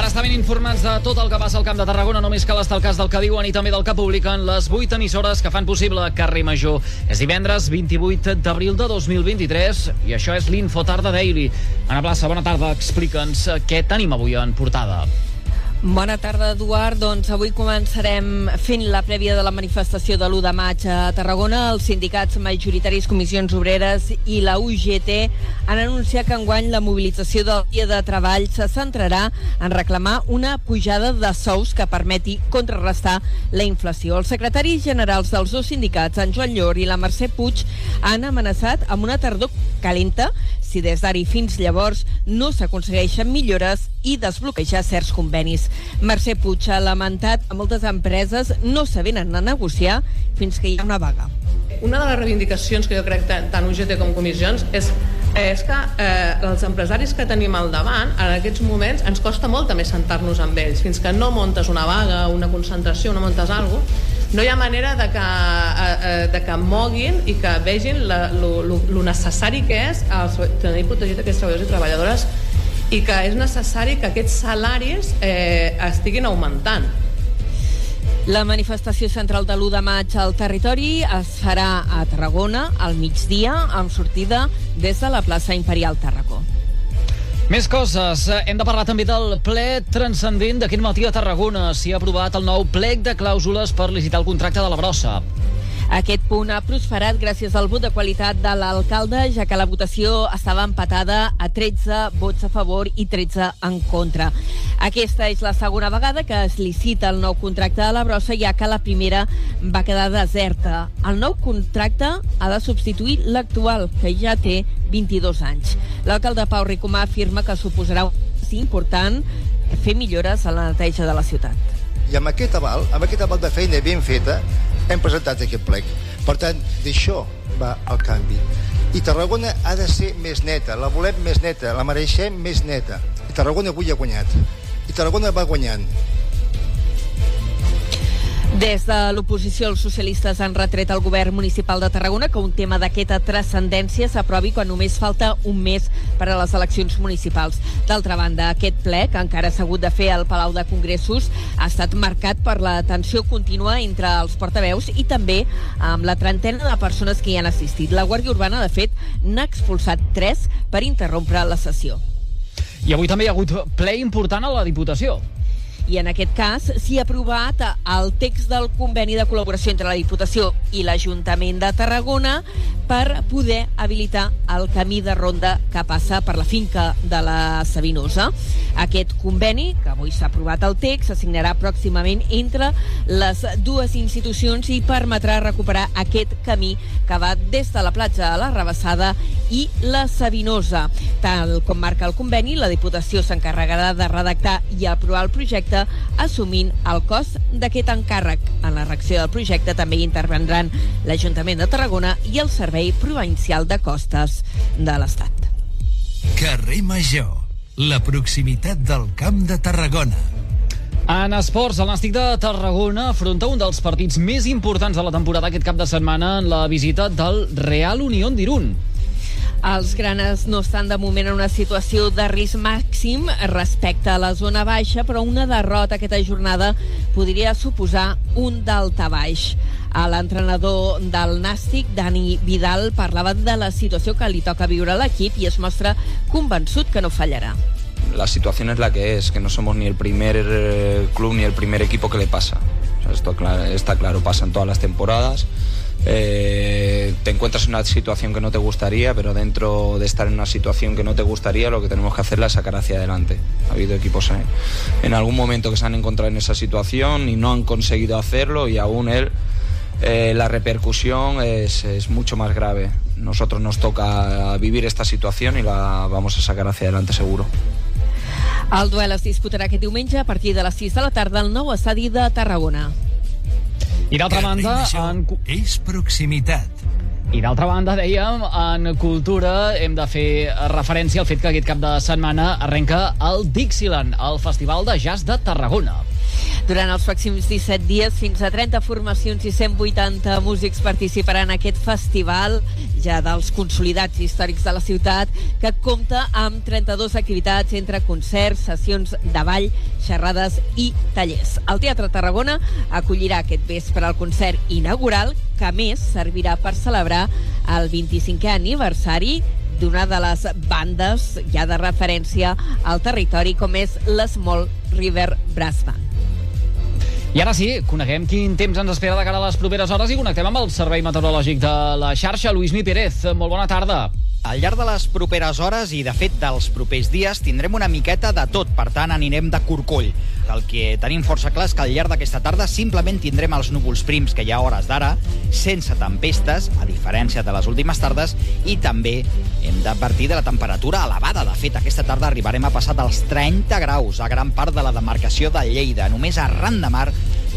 Per estar ben informats de tot el que passa al Camp de Tarragona, només cal estar al cas del que diuen i també del que publiquen les 8 emissores que fan possible Carrer Major. És divendres 28 d'abril de 2023 i això és l'Infotarda Daily. Ana Plaça, bona tarda. Explica'ns què tenim avui en portada. Bona tarda, Eduard. Doncs avui començarem fent la prèvia de la manifestació de l'1 de maig a Tarragona. Els sindicats majoritaris, comissions obreres i la UGT han anunciat que enguany la mobilització del dia de treball se centrarà en reclamar una pujada de sous que permeti contrarrestar la inflació. Els secretaris generals dels dos sindicats, en Joan Llor i la Mercè Puig, han amenaçat amb una tardor calenta si des d'ara i fins llavors no s'aconsegueixen millores i desbloquejar certs convenis. Mercè Puig ha lamentat que moltes empreses no s'avenen a negociar fins que hi ha una vaga. Una de les reivindicacions que jo crec que tant UGT com comissions és, és que eh, els empresaris que tenim al davant, en aquests moments, ens costa molt també sentar-nos amb ells. Fins que no montes una vaga, una concentració, no montes alguna cosa, no hi ha manera de que, eh, eh, de que moguin i que vegin el necessari que és el, tenir protegit aquests treballadors i treballadores i que és necessari que aquests salaris eh, estiguin augmentant. La manifestació central de l'1 de maig al territori es farà a Tarragona al migdia amb sortida des de la plaça Imperial Tarragó. Més coses. Hem de parlar també del ple transcendent d'aquest matí a Tarragona. S'hi ha aprovat el nou plec de clàusules per licitar el contracte de la brossa. Aquest punt ha prosperat gràcies al vot de qualitat de l'alcalde, ja que la votació estava empatada a 13 vots a favor i 13 en contra. Aquesta és la segona vegada que es licita el nou contracte de la brossa, ja que la primera va quedar deserta. El nou contracte ha de substituir l'actual, que ja té 22 anys. L'alcalde Pau Ricomà afirma que suposarà un important fer millores a la neteja de la ciutat. I amb aquest aval, amb aquest aval de feina ben feta, hem presentat aquest plec. Per tant, d'això va el canvi. I Tarragona ha de ser més neta, la volem més neta, la mereixem més neta. I Tarragona avui ha guanyat. I Tarragona va guanyant. Des de l'oposició, els socialistes han retret al govern municipal de Tarragona que un tema d'aquesta transcendència s'aprovi quan només falta un mes per a les eleccions municipals. D'altra banda, aquest ple, que encara s'ha hagut de fer al Palau de Congressos, ha estat marcat per la tensió contínua entre els portaveus i també amb la trentena de persones que hi han assistit. La Guàrdia Urbana, de fet, n'ha expulsat tres per interrompre la sessió. I avui també hi ha hagut ple important a la Diputació i en aquest cas s'hi ha aprovat el text del conveni de col·laboració entre la Diputació i l'Ajuntament de Tarragona per poder habilitar el camí de ronda que passa per la finca de la Sabinosa. Aquest conveni, que avui s'ha aprovat el text, s'assignarà pròximament entre les dues institucions i permetrà recuperar aquest camí que va des de la platja a la Rebassada i la Sabinosa. Tal com marca el conveni, la Diputació s'encarregarà de redactar i aprovar el projecte assumint el cost d'aquest encàrrec. En la reacció del projecte també hi intervendran l'Ajuntament de Tarragona i el Servei Provincial de Costes de l'Estat. Carrer Major, la proximitat del Camp de Tarragona. En esports, el Nàstic de Tarragona afronta un dels partits més importants de la temporada aquest cap de setmana en la visita del Real Unión d'Irún. Els granes no estan de moment en una situació de risc màxim respecte a la zona baixa, però una derrota aquesta jornada podria suposar un dalta baix. L'entrenador del Nàstic, Dani Vidal, parlava de la situació que li toca viure a l'equip i es mostra convençut que no fallarà. La situación es la que es, que no somos ni el primer eh, club ni el primer equipo que le pasa. O sea, esto está claro, pasa en todas las temporadas. Eh, te encuentras en una situación que no te gustaría, pero dentro de estar en una situación que no te gustaría, lo que tenemos que hacer es sacar hacia adelante. Ha habido equipos en, en algún momento que se han encontrado en esa situación y no han conseguido hacerlo y aún él, eh, la repercusión es, es mucho más grave. Nosotros nos toca vivir esta situación y la vamos a sacar hacia adelante seguro. El duel es disputarà aquest diumenge a partir de les 6 de la tarda al nou estadi de Tarragona. I d'altra banda... En... És proximitat. I d'altra banda, dèiem, en cultura hem de fer referència al fet que aquest cap de setmana arrenca el Dixieland, el Festival de Jazz de Tarragona. Durant els pròxims 17 dies, fins a 30 formacions i 180 músics participaran en aquest festival ja dels consolidats històrics de la ciutat, que compta amb 32 activitats entre concerts, sessions de ball, xerrades i tallers. El Teatre Tarragona acollirà aquest vespre el concert inaugural, que a més servirà per celebrar el 25è aniversari d'una de les bandes ja de referència al territori com és l'Small River Brass Band. I ara sí, coneguem quin temps ens espera de cara a les properes hores i connectem amb el Servei Meteorològic de la xarxa. Lluís Mi Pérez, molt bona tarda. Al llarg de les properes hores i, de fet, dels propers dies, tindrem una miqueta de tot. Per tant, anirem de corcoll. El que tenim força clar és que al llarg d'aquesta tarda simplement tindrem els núvols prims que hi ha a hores d'ara, sense tempestes, a diferència de les últimes tardes, i també hem d'advertir de la temperatura elevada. De fet, aquesta tarda arribarem a passar dels 30 graus a gran part de la demarcació de Lleida. Només arran de mar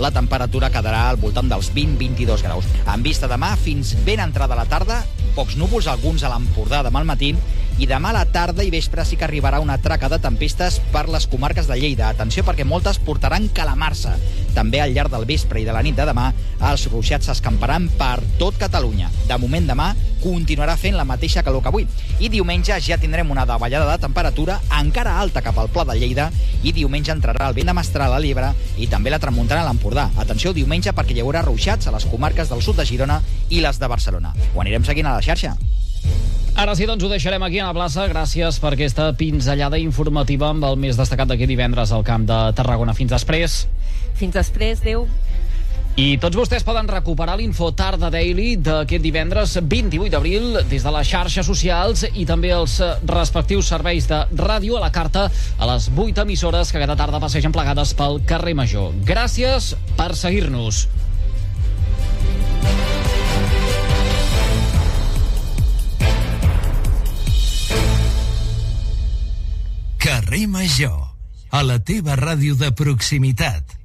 la temperatura quedarà al voltant dels 20-22 graus. En vista demà, fins ben entrada la tarda, pocs núvols, alguns a l'Empordà demà al matí, i demà a la tarda i vespre sí que arribarà una traca de tempestes per les comarques de Lleida. Atenció perquè moltes portaran calamarsa. També al llarg del vespre i de la nit de demà els ruixats s'escamparan per tot Catalunya. De moment demà continuarà fent la mateixa calor que avui. I diumenge ja tindrem una davallada de temperatura encara alta cap al Pla de Lleida i diumenge entrarà el vent de Mestral a l'Ebre i també la tramuntana a l'Empordà. Atenció diumenge perquè hi haurà ruixats a les comarques del sud de Girona i les de Barcelona. Ho anirem seguint a la xarxa. Ara sí, doncs ho deixarem aquí a la plaça. Gràcies per aquesta pinzellada informativa amb el més destacat d'aquest divendres al Camp de Tarragona. Fins després. Fins després, Déu. I tots vostès poden recuperar l'info Tarda Daily d'aquest divendres 28 d'abril des de les xarxes socials i també els respectius serveis de ràdio a la carta a les 8 emissores que cada tarda passegen plegades pel carrer Major. Gràcies per seguir-nos. Carrer Major, a la teva ràdio de proximitat.